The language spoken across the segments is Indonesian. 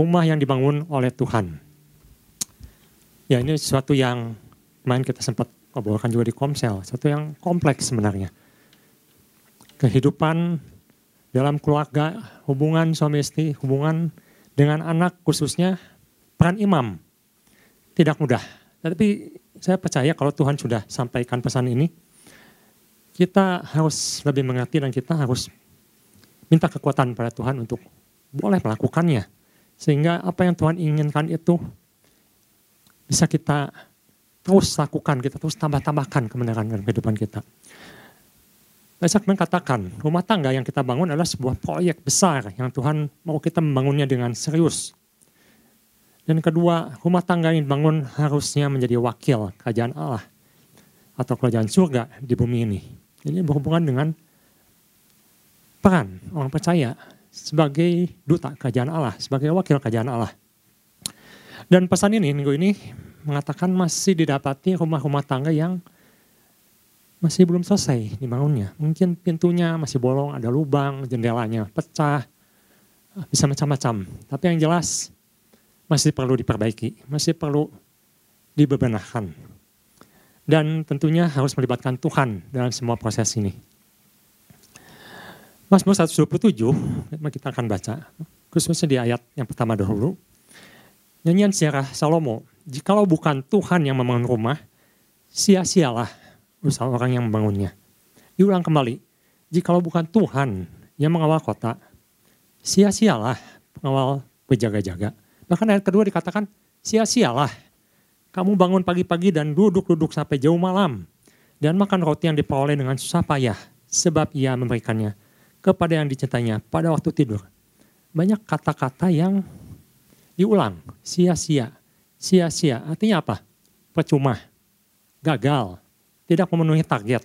rumah yang dibangun oleh Tuhan. Ya ini sesuatu yang kemarin kita sempat obrolkan juga di Komsel, sesuatu yang kompleks sebenarnya. Kehidupan dalam keluarga, hubungan suami istri, hubungan dengan anak khususnya peran imam. Tidak mudah. Tapi saya percaya kalau Tuhan sudah sampaikan pesan ini, kita harus lebih mengerti dan kita harus minta kekuatan pada Tuhan untuk boleh melakukannya. Sehingga apa yang Tuhan inginkan itu bisa kita terus lakukan, kita terus tambah-tambahkan kebenaran dalam kehidupan kita. Saya mengatakan, rumah tangga yang kita bangun adalah sebuah proyek besar yang Tuhan mau kita membangunnya dengan serius. Dan kedua, rumah tangga yang dibangun harusnya menjadi wakil kerajaan Allah atau kerajaan surga di bumi ini. Ini berhubungan dengan peran orang percaya sebagai duta kerajaan Allah, sebagai wakil kerajaan Allah. Dan pesan ini minggu ini mengatakan masih didapati rumah-rumah tangga yang masih belum selesai dibangunnya. Mungkin pintunya masih bolong, ada lubang, jendelanya pecah, bisa macam-macam. Tapi yang jelas masih perlu diperbaiki, masih perlu dibebenahkan. Dan tentunya harus melibatkan Tuhan dalam semua proses ini. Mazmur 127, kita akan baca, khususnya di ayat yang pertama dahulu. Nyanyian siarah Salomo, jikalau bukan Tuhan yang membangun rumah, sia-sialah usaha orang yang membangunnya. Diulang kembali, jikalau bukan Tuhan yang mengawal kota, sia-sialah pengawal berjaga-jaga. Bahkan ayat kedua dikatakan, sia-sialah kamu bangun pagi-pagi dan duduk-duduk sampai jauh malam, dan makan roti yang diperoleh dengan susah payah, sebab ia memberikannya kepada yang dicintainya pada waktu tidur. Banyak kata-kata yang diulang, sia-sia, sia-sia. Artinya apa? Percuma, gagal, tidak memenuhi target.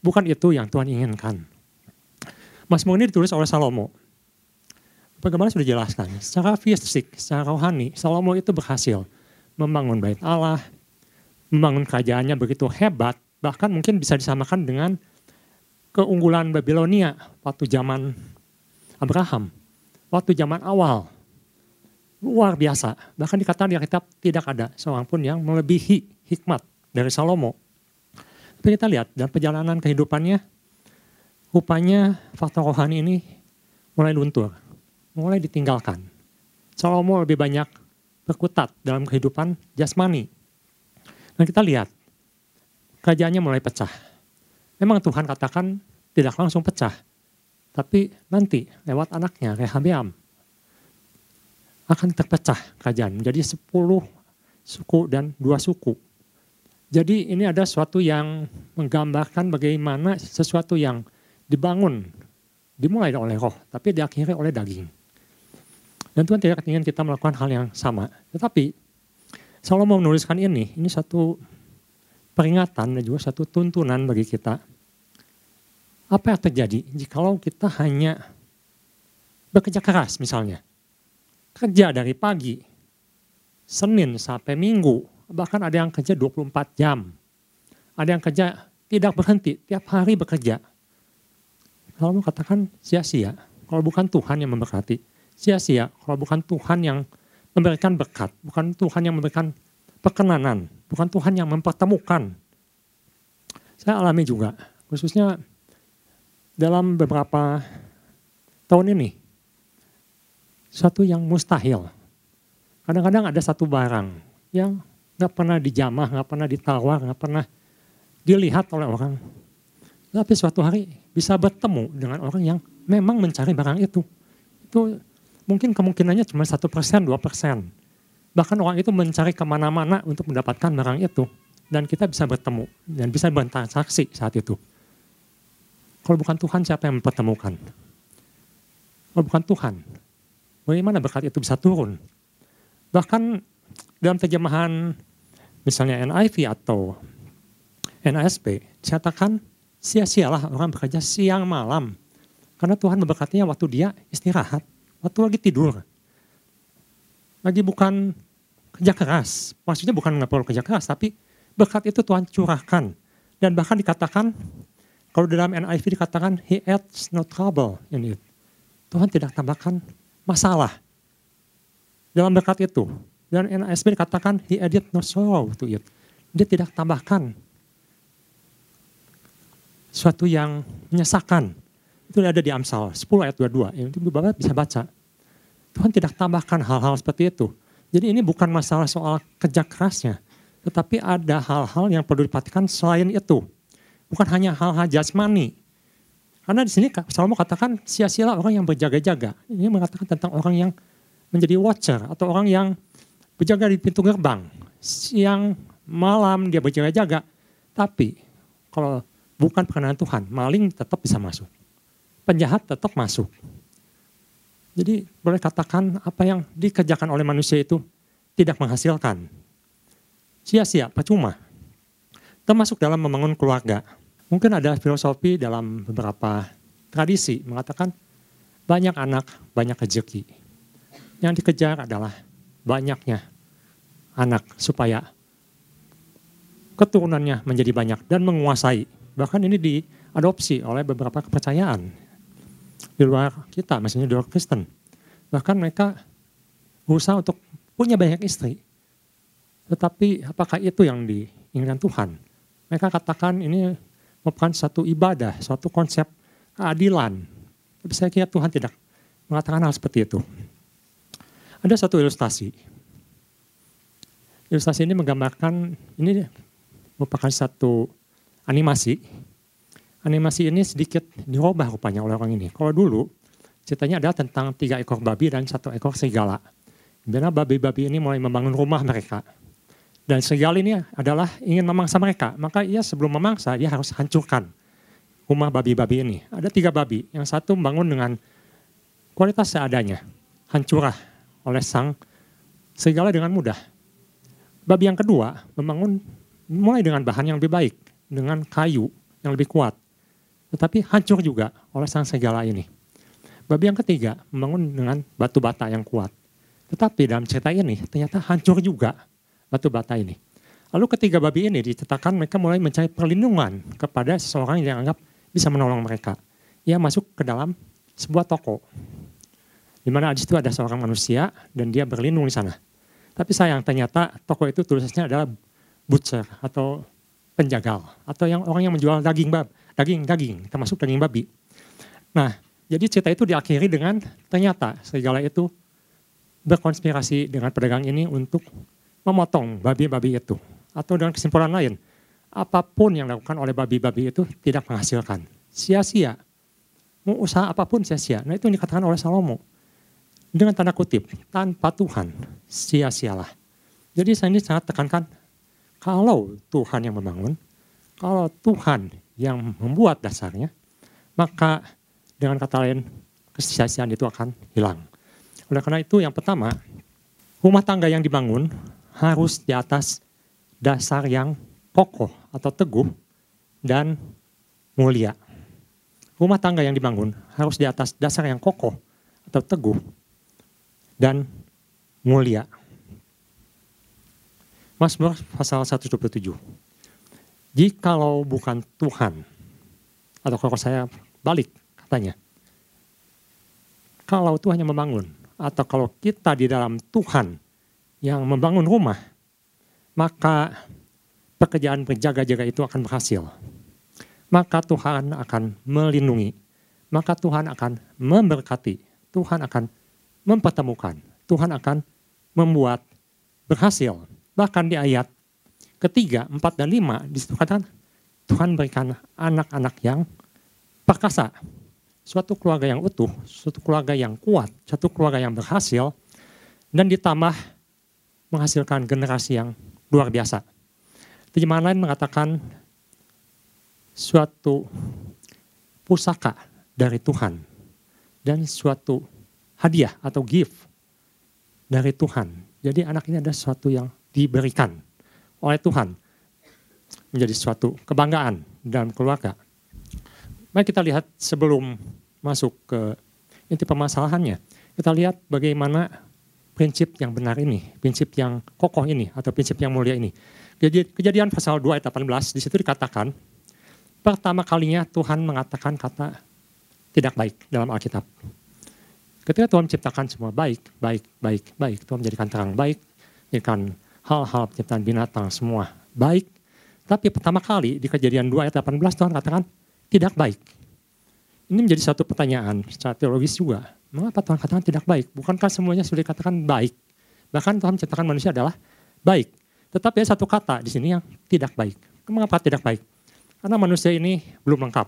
Bukan itu yang Tuhan inginkan. Mazmur ini ditulis oleh Salomo. Bagaimana sudah jelaskan, secara fisik, secara rohani, Salomo itu berhasil membangun bait Allah, membangun kerajaannya begitu hebat, bahkan mungkin bisa disamakan dengan keunggulan Babilonia waktu zaman Abraham, waktu zaman awal. Luar biasa. Bahkan dikatakan di Alkitab tidak ada seorang pun yang melebihi hikmat dari Salomo. Tapi kita lihat dalam perjalanan kehidupannya, rupanya faktor rohani ini mulai luntur, mulai ditinggalkan. Salomo lebih banyak berkutat dalam kehidupan jasmani. Dan kita lihat, kerajaannya mulai pecah Memang Tuhan katakan tidak langsung pecah. Tapi nanti lewat anaknya Rehabeam akan terpecah kerajaan menjadi sepuluh suku dan dua suku. Jadi ini ada sesuatu yang menggambarkan bagaimana sesuatu yang dibangun, dimulai oleh roh, tapi diakhiri oleh daging. Dan Tuhan tidak ingin kita melakukan hal yang sama. Tetapi Salomo menuliskan ini, ini satu peringatan dan juga satu tuntunan bagi kita. Apa yang terjadi jikalau kita hanya bekerja keras misalnya. Kerja dari pagi, Senin sampai Minggu, bahkan ada yang kerja 24 jam. Ada yang kerja tidak berhenti, tiap hari bekerja. Kalau mau katakan sia-sia, kalau bukan Tuhan yang memberkati, sia-sia kalau bukan Tuhan yang memberikan berkat, bukan Tuhan yang memberikan perkenanan, bukan Tuhan yang mempertemukan. Saya alami juga, khususnya dalam beberapa tahun ini, satu yang mustahil. Kadang-kadang ada satu barang yang nggak pernah dijamah, nggak pernah ditawar, nggak pernah dilihat oleh orang. Tapi suatu hari bisa bertemu dengan orang yang memang mencari barang itu. Itu mungkin kemungkinannya cuma satu persen, dua persen Bahkan orang itu mencari ke mana-mana untuk mendapatkan barang itu. Dan kita bisa bertemu dan bisa bertransaksi saat itu. Kalau bukan Tuhan siapa yang mempertemukan? Kalau bukan Tuhan, bagaimana berkat itu bisa turun? Bahkan dalam terjemahan misalnya NIV atau NASB, dikatakan sia-sialah orang bekerja siang malam. Karena Tuhan memberkatinya waktu dia istirahat, waktu lagi tidur. Lagi bukan kerja keras. Maksudnya bukan nggak perlu kerja keras, tapi berkat itu Tuhan curahkan. Dan bahkan dikatakan, kalau dalam NIV dikatakan, he adds no trouble in it. Tuhan tidak tambahkan masalah. dalam berkat itu. Dan NASB dikatakan, he added no sorrow to it. Dia tidak tambahkan suatu yang menyesakan. Itu ada di Amsal 10 ayat 22. Itu Bapak bisa baca. Tuhan tidak tambahkan hal-hal seperti itu. Jadi ini bukan masalah soal kerja kerasnya. Tetapi ada hal-hal yang perlu diperhatikan selain itu. Bukan hanya hal-hal jasmani. Karena di sini Salomo katakan sia-sialah orang yang berjaga-jaga. Ini mengatakan tentang orang yang menjadi watcher atau orang yang berjaga di pintu gerbang. Siang, malam dia berjaga-jaga. Tapi kalau bukan perkenan Tuhan, maling tetap bisa masuk. Penjahat tetap masuk. Jadi boleh katakan apa yang dikerjakan oleh manusia itu tidak menghasilkan. Sia-sia, percuma. Termasuk dalam membangun keluarga Mungkin ada filosofi dalam beberapa tradisi mengatakan banyak anak, banyak rezeki. Yang dikejar adalah banyaknya anak supaya keturunannya menjadi banyak dan menguasai. Bahkan ini diadopsi oleh beberapa kepercayaan di luar kita, misalnya di luar Kristen. Bahkan mereka berusaha untuk punya banyak istri. Tetapi apakah itu yang diinginkan Tuhan? Mereka katakan ini merupakan satu ibadah, suatu konsep keadilan. Tapi saya kira Tuhan tidak mengatakan hal seperti itu. Ada satu ilustrasi. Ilustrasi ini menggambarkan, ini merupakan satu animasi. Animasi ini sedikit dirubah rupanya oleh orang ini. Kalau dulu ceritanya adalah tentang tiga ekor babi dan satu ekor serigala. Di mana babi-babi ini mulai membangun rumah mereka dan serigala ini adalah ingin memangsa mereka. Maka ia sebelum memangsa, dia harus hancurkan rumah babi-babi ini. Ada tiga babi. Yang satu membangun dengan kualitas seadanya. Hancurah oleh sang serigala dengan mudah. Babi yang kedua membangun mulai dengan bahan yang lebih baik. Dengan kayu yang lebih kuat. Tetapi hancur juga oleh sang serigala ini. Babi yang ketiga membangun dengan batu bata yang kuat. Tetapi dalam cerita ini ternyata hancur juga batu bata ini. Lalu ketiga babi ini diceritakan mereka mulai mencari perlindungan kepada seseorang yang anggap bisa menolong mereka. Ia masuk ke dalam sebuah toko. Di mana di situ ada seorang manusia dan dia berlindung di sana. Tapi sayang ternyata toko itu tulisannya adalah butcher atau penjagal atau yang orang yang menjual daging bab, daging daging termasuk daging babi. Nah, jadi cerita itu diakhiri dengan ternyata serigala itu berkonspirasi dengan pedagang ini untuk memotong babi-babi itu. Atau dengan kesimpulan lain, apa pun yang dilakukan oleh babi-babi itu tidak menghasilkan. Sia-sia. Mau usaha apa pun sia-sia. Nah itu yang dikatakan oleh Salomo. Dengan tanda kutip, tanpa Tuhan, sia-sialah. Jadi saya ini sangat tekankan, kalau Tuhan yang membangun, kalau Tuhan yang membuat dasarnya, maka dengan kata lain, kesia-siaan itu akan hilang. Oleh karena itu yang pertama, rumah tangga yang dibangun harus di atas dasar yang kokoh atau teguh dan mulia. Rumah tangga yang dibangun harus di atas dasar yang kokoh atau teguh dan mulia. Mazmur pasal 127. Jikalau bukan Tuhan, atau kalau saya balik katanya, kalau Tuhan yang membangun, atau kalau kita di dalam Tuhan yang membangun rumah, maka pekerjaan berjaga-jaga itu akan berhasil. Maka Tuhan akan melindungi, maka Tuhan akan memberkati, Tuhan akan mempertemukan, Tuhan akan membuat berhasil. Bahkan di ayat ketiga, empat, dan lima, di situ katakan Tuhan berikan anak-anak yang perkasa. Suatu keluarga yang utuh, suatu keluarga yang kuat, suatu keluarga yang berhasil, dan ditambah menghasilkan generasi yang luar biasa. Terjemahan lain mengatakan suatu pusaka dari Tuhan dan suatu hadiah atau gift dari Tuhan. Jadi anak ini ada sesuatu yang diberikan oleh Tuhan menjadi suatu kebanggaan dalam keluarga. Mari kita lihat sebelum masuk ke inti permasalahannya. Kita lihat bagaimana prinsip yang benar ini, prinsip yang kokoh ini, atau prinsip yang mulia ini. Jadi kejadian pasal 2 ayat 18, di situ dikatakan, pertama kalinya Tuhan mengatakan kata tidak baik dalam Alkitab. Ketika Tuhan menciptakan semua baik, baik, baik, baik. Tuhan menjadikan terang baik, menjadikan hal-hal penciptaan binatang semua baik. Tapi pertama kali di kejadian 2 ayat 18 Tuhan katakan tidak baik. Ini menjadi satu pertanyaan secara teologis juga. Mengapa Tuhan katakan tidak baik? Bukankah semuanya sudah dikatakan baik? Bahkan Tuhan menciptakan manusia adalah baik. Tetapi ada satu kata di sini yang tidak baik. Mengapa tidak baik? Karena manusia ini belum lengkap.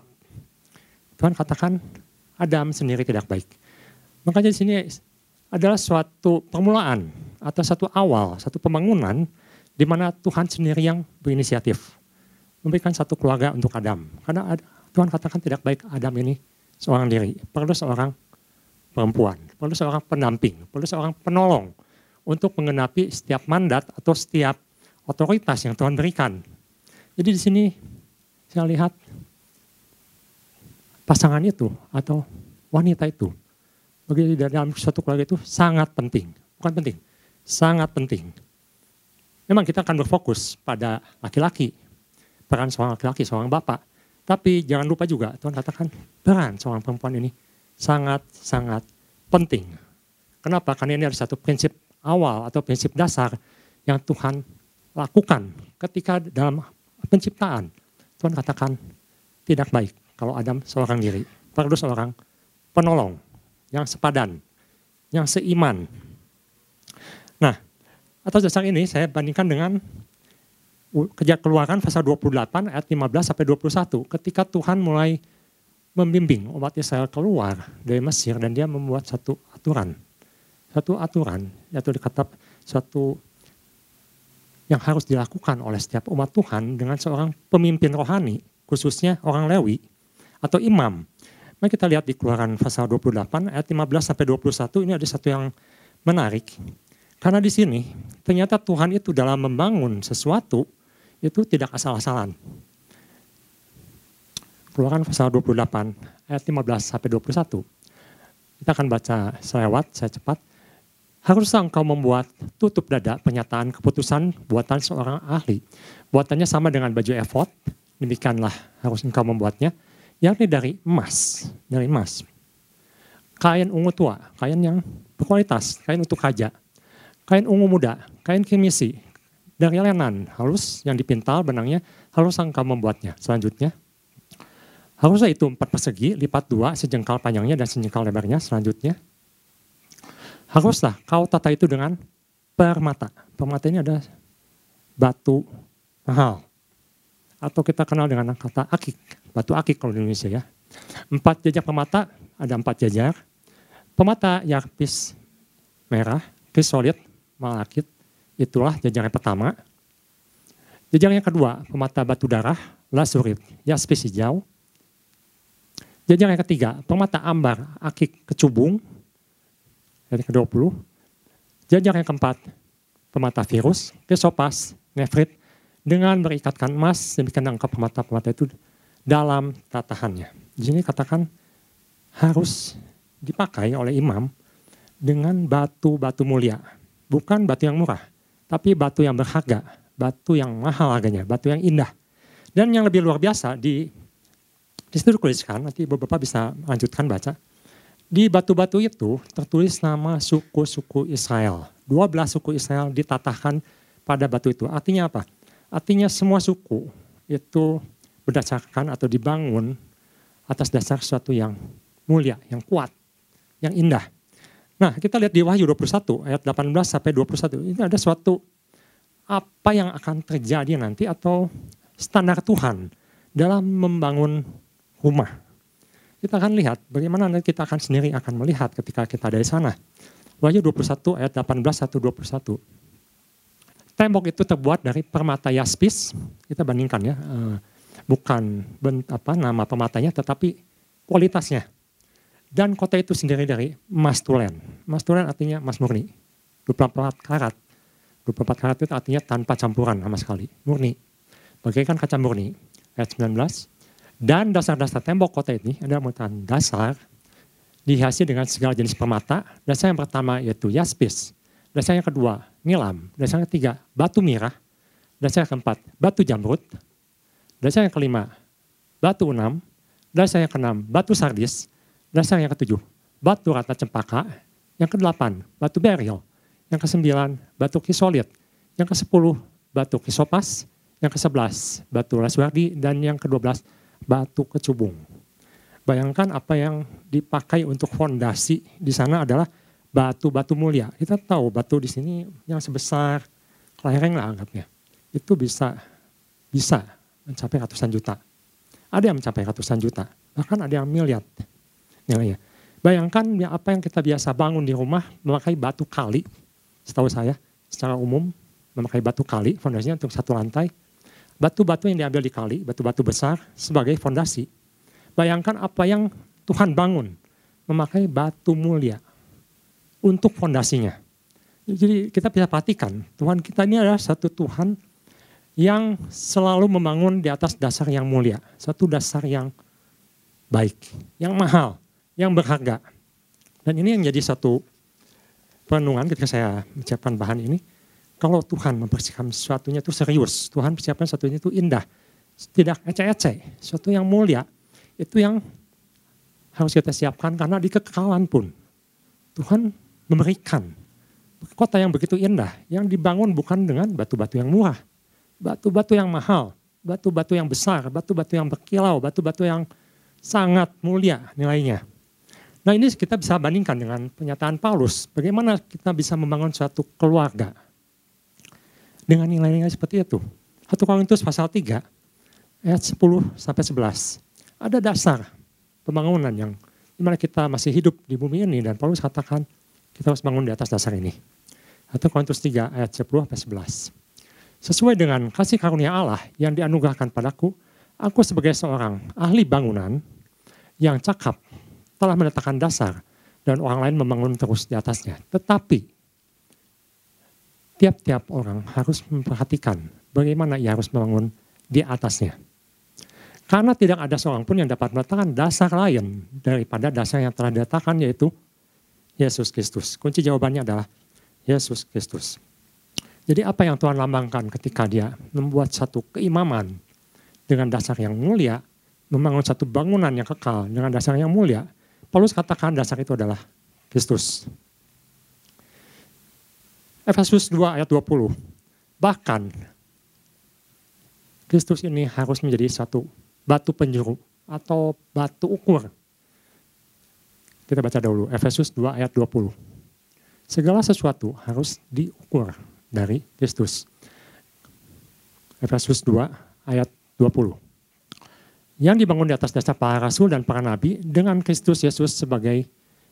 Tuhan katakan Adam sendiri tidak baik. Makanya di sini adalah suatu permulaan atau satu awal, satu pembangunan di mana Tuhan sendiri yang berinisiatif. Memberikan satu keluarga untuk Adam. Karena Tuhan katakan tidak baik Adam ini seorang diri. Perlu seorang perempuan, perlu seorang pendamping, perlu seorang penolong untuk mengenapi setiap mandat atau setiap otoritas yang Tuhan berikan. Jadi di sini saya lihat pasangan itu atau wanita itu bagi dalam suatu keluarga itu sangat penting, bukan penting, sangat penting. Memang kita akan berfokus pada laki-laki, peran seorang laki-laki, seorang bapak. Tapi jangan lupa juga Tuhan katakan peran seorang perempuan ini sangat-sangat penting. Kenapa? Karena ini ada satu prinsip awal atau prinsip dasar yang Tuhan lakukan ketika dalam penciptaan. Tuhan katakan tidak baik kalau Adam seorang diri. Perlu seorang penolong yang sepadan, yang seiman. Nah, atas dasar ini saya bandingkan dengan kerja keluaran pasal 28 ayat 15 sampai 21 ketika Tuhan mulai membimbing umat Israel keluar dari Mesir dan dia membuat satu aturan. Satu aturan, yaitu dikata satu yang harus dilakukan oleh setiap umat Tuhan dengan seorang pemimpin rohani, khususnya orang Lewi atau imam. Mari kita lihat di keluaran pasal 28 ayat 15 sampai 21 ini ada satu yang menarik. Karena di sini ternyata Tuhan itu dalam membangun sesuatu itu tidak asal-asalan. Keluaran pasal 28 ayat 15 sampai 21. Kita akan baca selewat, saya cepat. Haruslah engkau membuat tutup dada pernyataan keputusan buatan seorang ahli. Buatannya sama dengan baju efod, demikianlah harus engkau membuatnya yakni dari emas, dari emas. Kain ungu tua, kain yang berkualitas, kain untuk kaja. Kain ungu muda, kain kimisi, dari lenan halus yang dipintal benangnya, harus engkau membuatnya. Selanjutnya, haruslah itu empat persegi, lipat dua, sejengkal panjangnya dan sejengkal lebarnya. Selanjutnya, haruslah kau tata itu dengan permata. Permata ini ada batu mahal. Atau kita kenal dengan kata akik batu akik kalau di Indonesia ya. Empat jajak pemata, ada empat jajak. Pemata yakpis merah, krisolit, malakit, itulah jajak yang pertama. Jajak yang kedua, pemata batu darah, lasurit, yaspis hijau. Jajak yang ketiga, pemata ambar, akik kecubung, yang ke-20. Jajak yang keempat, pemata virus, kesopas, nefrit, dengan berikatkan emas, demikian angka pemata-pemata itu dalam tatahannya. Di sini katakan harus dipakai oleh imam dengan batu-batu mulia. Bukan batu yang murah, tapi batu yang berharga, batu yang mahal harganya, batu yang indah. Dan yang lebih luar biasa di di situ dituliskan, nanti beberapa bisa lanjutkan baca. Di batu-batu itu tertulis nama suku-suku Israel. 12 suku Israel ditatahkan pada batu itu. Artinya apa? Artinya semua suku itu berdasarkan atau dibangun atas dasar sesuatu yang mulia, yang kuat, yang indah. Nah, kita lihat di Wahyu 21 ayat 18 sampai 21. Ini ada suatu apa yang akan terjadi nanti atau standar Tuhan dalam membangun rumah. Kita akan lihat bagaimana nanti kita akan sendiri akan melihat ketika kita dari sana. Wahyu 21 ayat 18 1 21. Tembok itu terbuat dari permata yaspis. Kita bandingkan ya. Eh, bukan apa nama pematanya tetapi kualitasnya. Dan kota itu sendiri dari emas tulen. Emas tulen artinya emas murni. 24 karat. 24 karat itu artinya tanpa campuran sama sekali. Murni. Bagaikan kaca murni. Ayat 19. Dan dasar-dasar tembok kota ini ada merupakan dasar dihiasi dengan segala jenis permata. Dasar yang pertama yaitu yaspis. Dasar yang kedua nilam. Dasar yang ketiga batu mirah. Dasar yang keempat batu jamrut. Dasar yang kelima, batu enam. Dasar yang keenam, batu sardis. Dasar yang ketujuh, batu rata cempaka. Yang kedelapan, batu beril. Yang kesembilan, batu kisolit. Yang kesepuluh, batu kisopas. Yang kesebelas, batu laswardi. Dan yang kedua belas, batu kecubung. Bayangkan apa yang dipakai untuk fondasi di sana adalah batu-batu mulia. Kita tahu batu di sini yang sebesar kelereng lah anggapnya. Itu bisa bisa mencapai ratusan juta. Ada yang mencapai ratusan juta, bahkan ada yang miliar nilainya. Bayangkan ya apa yang kita biasa bangun di rumah memakai batu kali, setahu saya secara umum memakai batu kali fondasinya untuk satu lantai. Batu-batu yang diambil di kali, batu-batu besar sebagai fondasi Bayangkan apa yang Tuhan bangun, memakai batu mulia untuk fondasinya. Jadi kita bisa perhatikan, Tuhan kita ini adalah satu Tuhan yang selalu membangun di atas dasar yang mulia. Satu dasar yang baik, yang mahal, yang berharga. Dan ini yang jadi satu perenungan ketika saya menyiapkan bahan ini. Kalau Tuhan membersihkan sesuatunya itu serius, Tuhan persiapkan sesuatunya itu indah, tidak eceh-eceh, sesuatu yang mulia, itu yang harus kita siapkan karena di kekekalan pun Tuhan memberikan kota yang begitu indah yang dibangun bukan dengan batu-batu yang murah, batu-batu yang mahal, batu-batu yang besar, batu-batu yang berkilau, batu-batu yang sangat mulia nilainya. Nah ini kita bisa bandingkan dengan pernyataan Paulus, bagaimana kita bisa membangun suatu keluarga dengan nilai-nilai seperti itu. 1 Korintus pasal 3 ayat 10 sampai 11 ada dasar pembangunan yang di mana kita masih hidup di bumi ini dan Paulus katakan kita harus bangun di atas dasar ini. Atau Korintus 3 ayat 10 sampai 11. Sesuai dengan kasih karunia Allah yang dianugerahkan padaku, aku sebagai seorang ahli bangunan yang cakap telah meletakkan dasar dan orang lain membangun terus di atasnya. Tetapi tiap-tiap orang harus memperhatikan bagaimana ia harus membangun di atasnya. Karena tidak ada seorang pun yang dapat meletakkan dasar lain daripada dasar yang telah diletakkan yaitu Yesus Kristus. Kunci jawabannya adalah Yesus Kristus. Jadi apa yang Tuhan lambangkan ketika dia membuat satu keimaman dengan dasar yang mulia, membangun satu bangunan yang kekal dengan dasar yang mulia, Paulus katakan dasar itu adalah Kristus. Efesus 2 ayat 20. Bahkan Kristus ini harus menjadi satu batu penjuru atau batu ukur. Kita baca dulu Efesus 2 ayat 20. Segala sesuatu harus diukur dari Kristus. Efesus 2 ayat 20. Yang dibangun di atas dasar para rasul dan para nabi dengan Kristus Yesus sebagai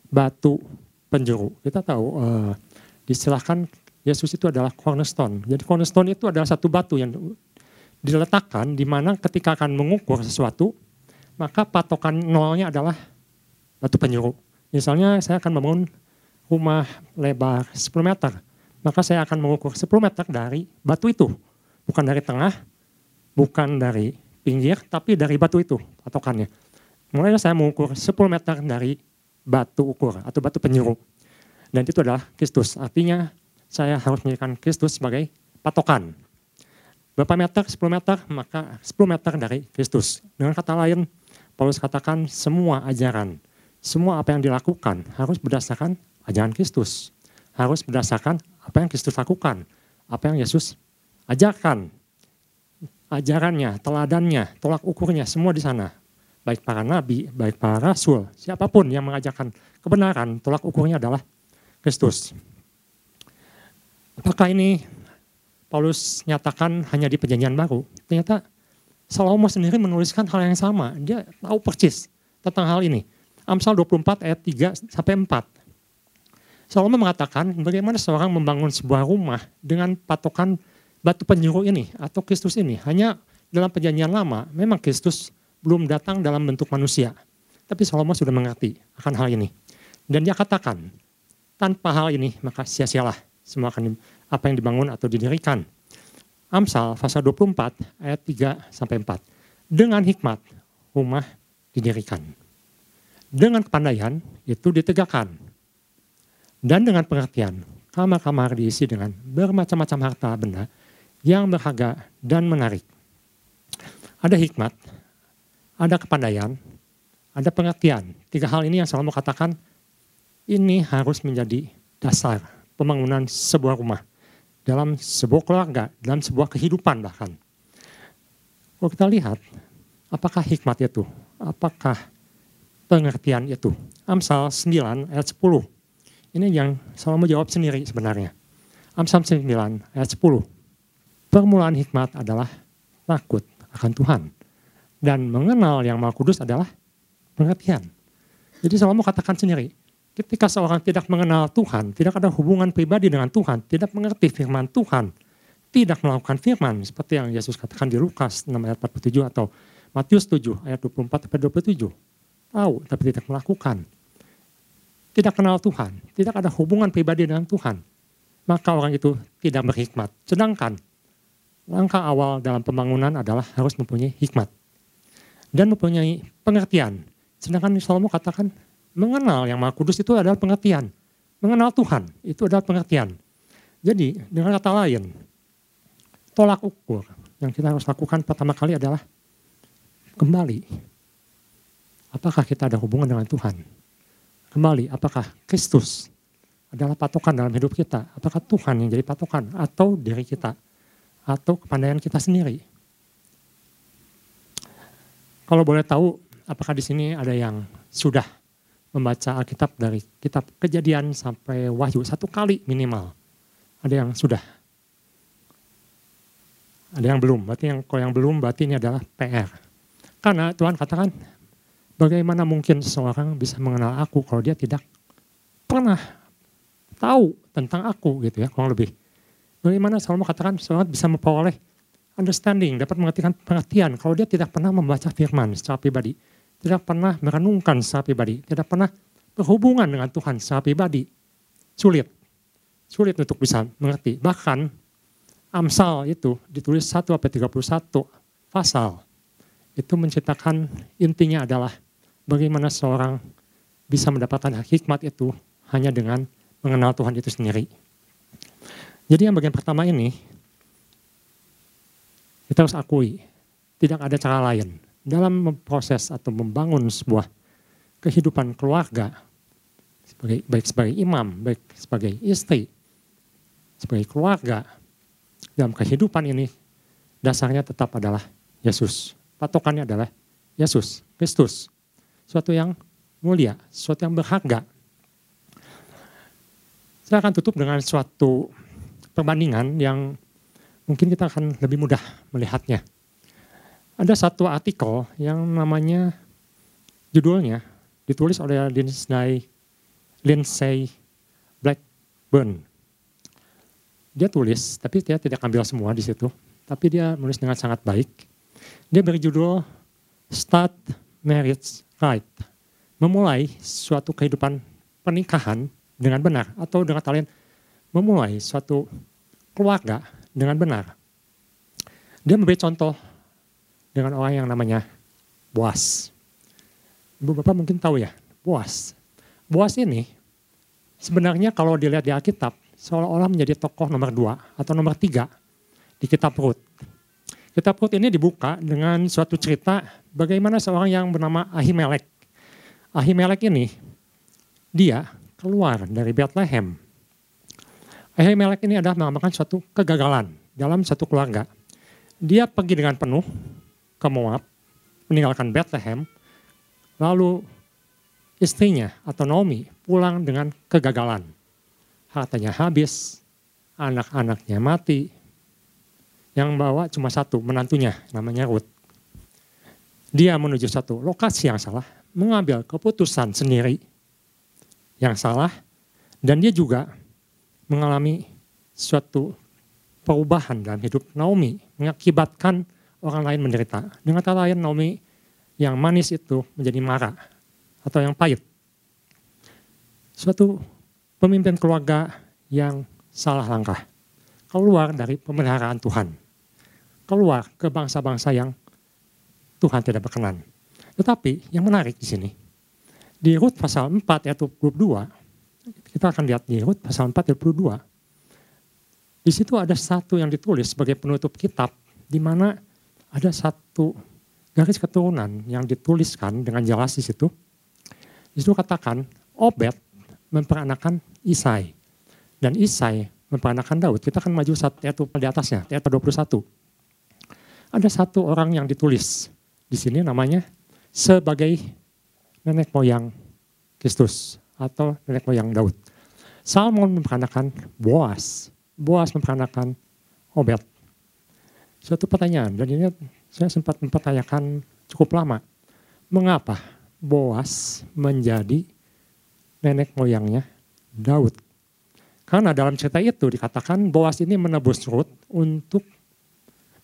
batu penjuru. Kita tahu uh, disilahkan Yesus itu adalah cornerstone. Jadi cornerstone itu adalah satu batu yang diletakkan di mana ketika akan mengukur sesuatu, maka patokan nolnya adalah batu penyuruh. Misalnya saya akan membangun rumah lebar 10 meter, maka saya akan mengukur 10 meter dari batu itu. Bukan dari tengah, bukan dari pinggir, tapi dari batu itu patokannya. Mulai saya mengukur 10 meter dari batu ukur atau batu penyuruh. Dan itu adalah Kristus. Artinya saya harus menjadikan Kristus sebagai patokan berapa meter, 10 meter, maka 10 meter dari Kristus. Dengan kata lain, Paulus katakan semua ajaran, semua apa yang dilakukan harus berdasarkan ajaran Kristus. Harus berdasarkan apa yang Kristus lakukan, apa yang Yesus ajarkan. Ajarannya, teladannya, tolak ukurnya, semua di sana. Baik para nabi, baik para rasul, siapa pun yang mengajarkan kebenaran, tolak ukurnya adalah Kristus. Apakah ini Paulus nyatakan hanya di perjanjian baru. Ternyata Salomo sendiri menuliskan hal yang sama. Dia tahu persis tentang hal ini. Amsal 24 ayat 3 sampai 4. Salomo mengatakan bagaimana seorang membangun sebuah rumah dengan patokan batu penjuru ini atau Kristus ini. Hanya dalam perjanjian lama memang Kristus belum datang dalam bentuk manusia. Tapi Salomo sudah mengerti akan hal ini. Dan dia katakan, tanpa hal ini maka sia-sialah semua akan apa yang dibangun atau didirikan. Amsal pasal 24 ayat 3 sampai 4. Dengan hikmat rumah didirikan. Dengan kepandaian itu ditegakkan. Dan dengan pengertian kamar-kamar diisi dengan bermacam-macam harta benda yang berharga dan menarik. Ada hikmat, ada kepandaian, ada pengertian. Tiga hal ini yang selalu katakan Ini harus menjadi dasar pembangunan sebuah rumah. Dalam sebuah keluarga, dalam sebuah kehidupan bahkan. Kalau kita lihat, apakah hikmat itu? Apakah pengertian itu? Amsal 9 ayat 10. Ini yang selalu menjawab sendiri sebenarnya. Amsal 9 ayat 10. Permulaan hikmat adalah takut akan Tuhan. Dan mengenal yang maha kudus adalah pengertian. Jadi Salomo katakan sendiri, ketika seorang tidak mengenal Tuhan, tidak ada hubungan pribadi dengan Tuhan, tidak mengerti firman Tuhan, tidak melakukan firman, seperti yang Yesus katakan di Lukas 6 ayat 47 atau Matius 7 ayat 24 sampai 27. Tahu tapi tidak melakukan. Tidak kenal Tuhan, tidak ada hubungan pribadi dengan Tuhan. Maka orang itu tidak berhikmat. Sedangkan langkah awal dalam pembangunan adalah harus mempunyai hikmat. Dan mempunyai pengertian Sedangkan Salomo katakan mengenal yang maha kudus itu adalah pengertian. Mengenal Tuhan itu adalah pengertian. Jadi dengan kata lain, tolak ukur yang kita harus lakukan pertama kali adalah kembali. Apakah kita ada hubungan dengan Tuhan? Kembali, apakah Kristus adalah patokan dalam hidup kita? Apakah Tuhan yang jadi patokan atau diri kita? Atau kepandaian kita sendiri? Kalau boleh tahu, apakah di sini ada yang sudah membaca Alkitab dari kitab kejadian sampai wahyu satu kali minimal? Ada yang sudah? Ada yang belum? Berarti yang kalau yang belum berarti ini adalah PR. Karena Tuhan katakan, bagaimana mungkin seseorang bisa mengenal aku kalau dia tidak pernah tahu tentang aku gitu ya, kurang lebih. Bagaimana Salomo katakan seorang bisa memperoleh understanding, dapat mengerti pengertian kalau dia tidak pernah membaca firman secara pribadi tidak pernah merenungkan secara pribadi, tidak pernah berhubungan dengan Tuhan secara pribadi. Sulit. Sulit untuk bisa mengerti. Bahkan Amsal itu ditulis 1 sampai 31 pasal. Itu menceritakan intinya adalah bagaimana seorang bisa mendapatkan hikmat itu hanya dengan mengenal Tuhan itu sendiri. Jadi yang bagian pertama ini, kita harus akui, tidak ada cara lain dalam memproses atau membangun sebuah kehidupan keluarga, sebagai, baik sebagai imam, baik sebagai istri, sebagai keluarga, dalam kehidupan ini dasarnya tetap adalah Yesus. Patokannya adalah Yesus, Kristus. Suatu yang mulia, suatu yang berharga. Saya akan tutup dengan suatu perbandingan yang mungkin kita akan lebih mudah melihatnya ada satu artikel yang namanya judulnya ditulis oleh Lindsay, Lindsay Blackburn. Dia tulis, tapi dia tidak ambil semua di situ. Tapi dia menulis dengan sangat baik. Dia beri judul Start Marriage Right. Memulai suatu kehidupan pernikahan dengan benar. Atau dengan kalian memulai suatu keluarga dengan benar. Dia memberi contoh dengan orang yang namanya Boas. Ibu Bapak mungkin tahu ya, Boas. Boas ini sebenarnya kalau dilihat di Alkitab, seolah-olah menjadi tokoh nomor dua atau nomor tiga di kitab Rut. Kitab Rut ini dibuka dengan suatu cerita bagaimana seorang yang bernama Ahimelek. Ahimelek ini, dia keluar dari Bethlehem. Ahimelek ini adalah mengamalkan suatu kegagalan dalam satu keluarga. Dia pergi dengan penuh ke Moab, meninggalkan Bethlehem, lalu istrinya atau Naomi pulang dengan kegagalan. Hartanya habis, anak-anaknya mati, yang bawa cuma satu, menantunya, namanya Ruth. Dia menuju satu lokasi yang salah, mengambil keputusan sendiri yang salah, dan dia juga mengalami suatu perubahan dalam hidup Naomi, mengakibatkan orang lain menderita. Dengan kata lain, Naomi yang manis itu menjadi marah atau yang pahit. Suatu pemimpin keluarga yang salah langkah. Keluar dari pemeliharaan Tuhan. Keluar ke bangsa-bangsa yang Tuhan tidak berkenan. Tetapi yang menarik di sini, di Rut pasal 4 ayat 22, kita akan lihat di Rut pasal 4 ayat 22, di situ ada satu yang ditulis sebagai penutup kitab, di mana ada satu garis keturunan yang dituliskan dengan jelas di situ. Di situ katakan Obed memperanakan Isai. Dan Isai memperanakan Daud. Kita akan maju satu ayat di atasnya, ayat 21. Ada satu orang yang ditulis di sini namanya sebagai nenek moyang Kristus atau nenek moyang Daud. Salmon memperanakan Boas. Boas memperanakan Obed. Suatu pertanyaan, dan ini saya sempat mempertanyakan cukup lama. Mengapa Boas menjadi nenek moyangnya Daud? Karena dalam cerita itu dikatakan Boas ini menebus Ruth untuk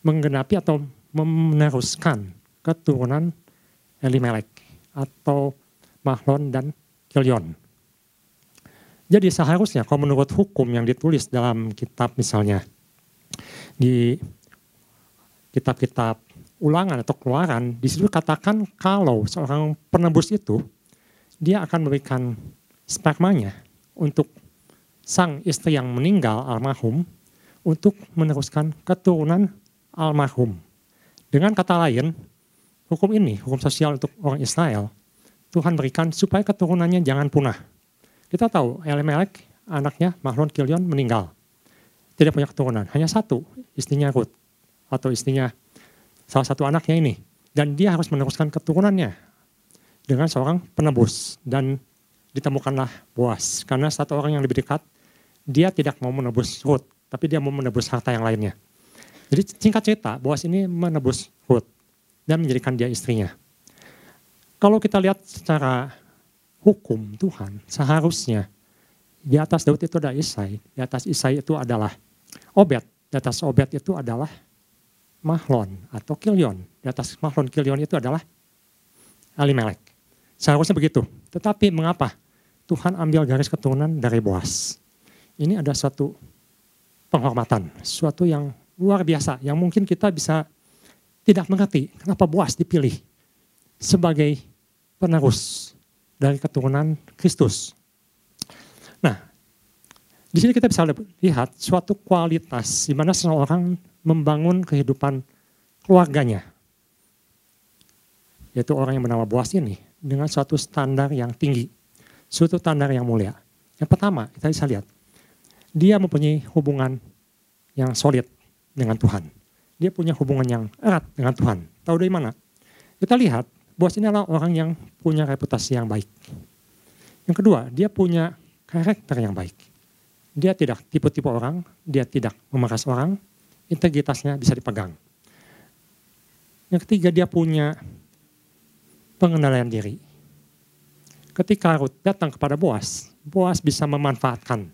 menggenapi atau meneruskan keturunan Elimelek atau Mahlon dan Kilion. Jadi seharusnya kalau menurut hukum yang ditulis dalam kitab misalnya di kitab-kitab ulangan atau keluaran, di situ katakan kalau seorang penebus itu dia akan memberikan spermanya untuk sang istri yang meninggal almarhum untuk meneruskan keturunan almarhum. Dengan kata lain, hukum ini, hukum sosial untuk orang Israel, Tuhan berikan supaya keturunannya jangan punah. Kita tahu Elimelek, anaknya Mahlon Kilion meninggal. Tidak punya keturunan, hanya satu, istrinya Ruth. Atau istrinya salah satu anaknya ini. Dan dia harus meneruskan keturunannya dengan seorang penebus. Dan ditemukanlah Boas. Karena satu orang yang lebih dekat, dia tidak mau menebus Ruth, tapi dia mau menebus harta yang lainnya. Jadi singkat cerita, Boas ini menebus Ruth dan menjadikan dia istrinya. Kalau kita lihat secara hukum Tuhan seharusnya di atas Daud itu ada Isai, di atas Isai itu adalah Obed, di atas Obed itu adalah Mahlon atau Kilion, di atas Mahlon Kilion itu adalah Alimelek. Seharusnya begitu. Tetapi mengapa Tuhan ambil garis keturunan dari Boas? Ini ada suatu penghormatan, suatu yang luar biasa, yang mungkin kita bisa tidak mengerti kenapa Boas dipilih sebagai penerus dari keturunan Kristus. Nah, di sini kita bisa lihat suatu kualitas di mana seseorang membangun kehidupan keluarganya. Yaitu orang yang bernama Boas ini dengan suatu standar yang tinggi, suatu standar yang mulia. Yang pertama, kita bisa lihat, dia mempunyai hubungan yang solid dengan Tuhan. Dia punya hubungan yang erat dengan Tuhan. Tahu dari mana? Kita lihat Bos ini adalah orang yang punya reputasi yang baik. Yang kedua, dia punya karakter yang baik. Dia tidak tipe-tipe orang, dia tidak memakas orang, integritasnya bisa dipegang. Yang ketiga, dia punya pengendalian diri. Ketika Ruth datang kepada Boas, Boas bisa memanfaatkan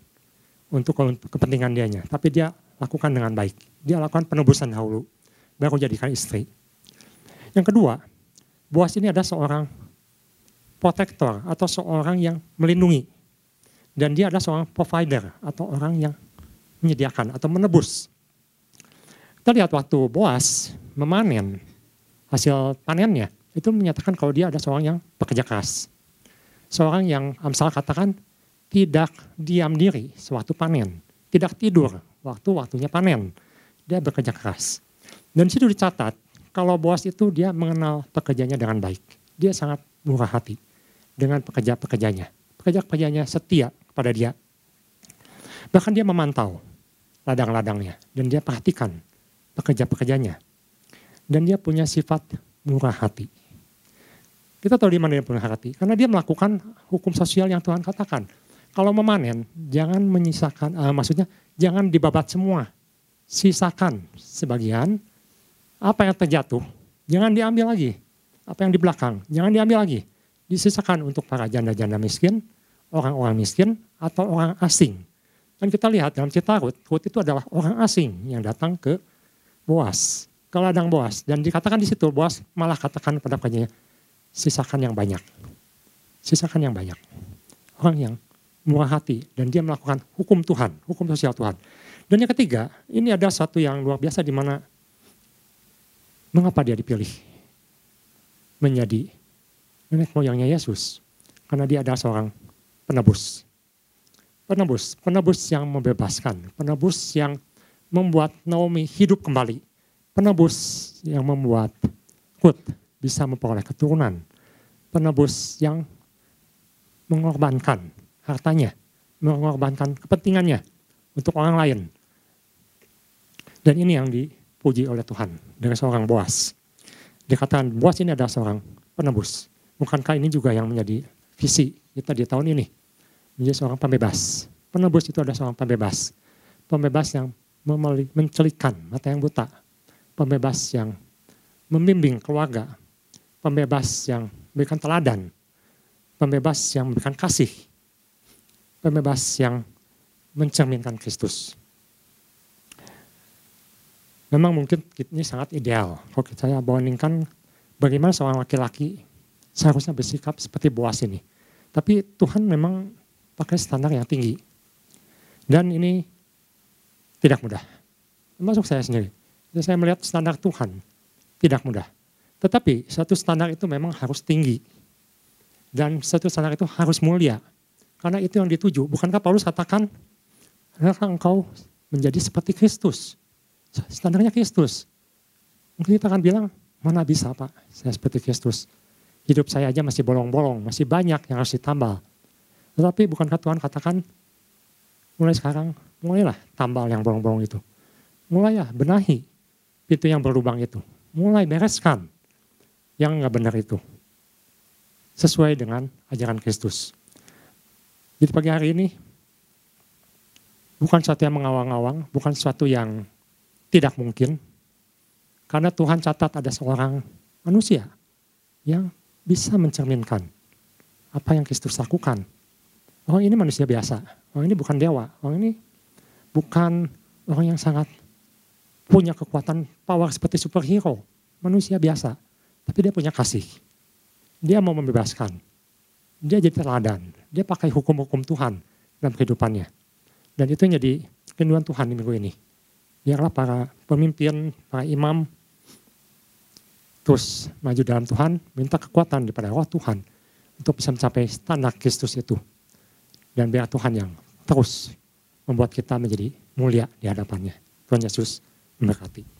untuk kepentingan dianya, tapi dia lakukan dengan baik. Dia lakukan penebusan dahulu, baru jadikan istri. Yang kedua, Boas ini adalah seorang protektor atau seorang yang melindungi. Dan dia adalah seorang provider atau orang yang menyediakan atau menebus. Kita lihat waktu Boas memanen hasil panennya, itu menyatakan kalau dia adalah seorang yang bekerja keras. Seorang yang Amsal katakan tidak diam diri sewaktu panen, tidak tidur waktu waktunya panen. Dia bekerja keras. Dan situ dicatat kalau bos itu dia mengenal pekerjanya dengan baik. Dia sangat murah hati dengan pekerja-pekerjanya. Pekerja-pekerjanya setia kepada dia. Bahkan dia memantau ladang-ladangnya dan dia perhatikan pekerja-pekerjanya. Dan dia punya sifat murah hati. Kita tahu di mana dia murah hati. Karena dia melakukan hukum sosial yang Tuhan katakan. Kalau memanen, jangan menyisakan, uh, maksudnya jangan dibabat semua. Sisakan sebagian apa yang terjatuh, jangan diambil lagi. Apa yang di belakang, jangan diambil lagi. Disisakan untuk para janda-janda miskin, orang-orang miskin, atau orang asing. Dan kita lihat dalam cerita Ruth, Ruth itu adalah orang asing yang datang ke Boas, ke ladang Boas. Dan dikatakan di situ, Boas malah katakan pada sisakan yang banyak. Sisakan yang banyak. Orang yang murah hati dan dia melakukan hukum Tuhan, hukum sosial Tuhan. Dan yang ketiga, ini ada satu yang luar biasa di mana Mengapa dia dipilih menjadi nenek moyangnya Yesus? Karena dia adalah seorang penebus. Penebus, penebus yang membebaskan, penebus yang membuat Naomi hidup kembali. Penebus yang membuat Ruth bisa memperoleh keturunan. Penebus yang mengorbankan hartanya, mengorbankan kepentingannya untuk orang lain. Dan ini yang dipuji oleh Tuhan dari seorang Boas. Dikatakan Boas ini adalah seorang penebus. Bukankah ini juga yang menjadi visi kita di tahun ini? Menjadi seorang pembebas. Penebus itu adalah seorang pembebas. Pembebas yang mencelikan mata yang buta. Pembebas yang membimbing keluarga. Pembebas yang memberikan teladan. Pembebas yang memberikan kasih. Pembebas yang mencerminkan Kristus. Memang mungkin ini sangat ideal. Kalau saya bandingkan bagaimana seorang laki-laki seharusnya bersikap seperti Boas ini. Tapi Tuhan memang pakai standar yang tinggi. Dan ini tidak mudah. Termasuk saya sendiri. Saya melihat standar Tuhan tidak mudah. Tetapi satu standar itu memang harus tinggi. Dan satu standar itu harus mulia. Karena itu yang dituju. Bukankah Paulus katakan, engkau menjadi seperti Kristus. Standarnya Kristus. Mungkin kita akan bilang, mana bisa Pak, saya seperti Kristus. Hidup saya aja masih bolong-bolong, masih banyak yang harus ditambal. Tetapi bukankah Tuhan katakan, mulai sekarang, mulailah tambal yang bolong-bolong itu. Mulai ya, benahi pintu yang berlubang itu. Mulai bereskan yang nggak benar itu. Sesuai dengan ajaran Kristus. Jadi pagi hari ini, bukan sesuatu yang mengawang-awang, bukan sesuatu yang tidak mungkin. Karena Tuhan catat ada seorang manusia yang bisa mencerminkan apa yang Kristus lakukan. Oh ini manusia biasa, Orang ini bukan dewa, orang ini bukan orang yang sangat punya kekuatan power seperti superhero. Manusia biasa, tapi dia punya kasih. Dia mau membebaskan. Dia jadi teladan. Dia pakai hukum-hukum Tuhan dalam kehidupannya. Dan itu yang jadi kenuan Tuhan di minggu ini. Biarlah para pemimpin, para imam, terus maju dalam Tuhan, minta kekuatan daripada roh Tuhan untuk bisa mencapai standar Kristus itu. Dan biar Tuhan yang terus membuat kita menjadi mulia di hadapannya. Tuhan Yesus memberkati.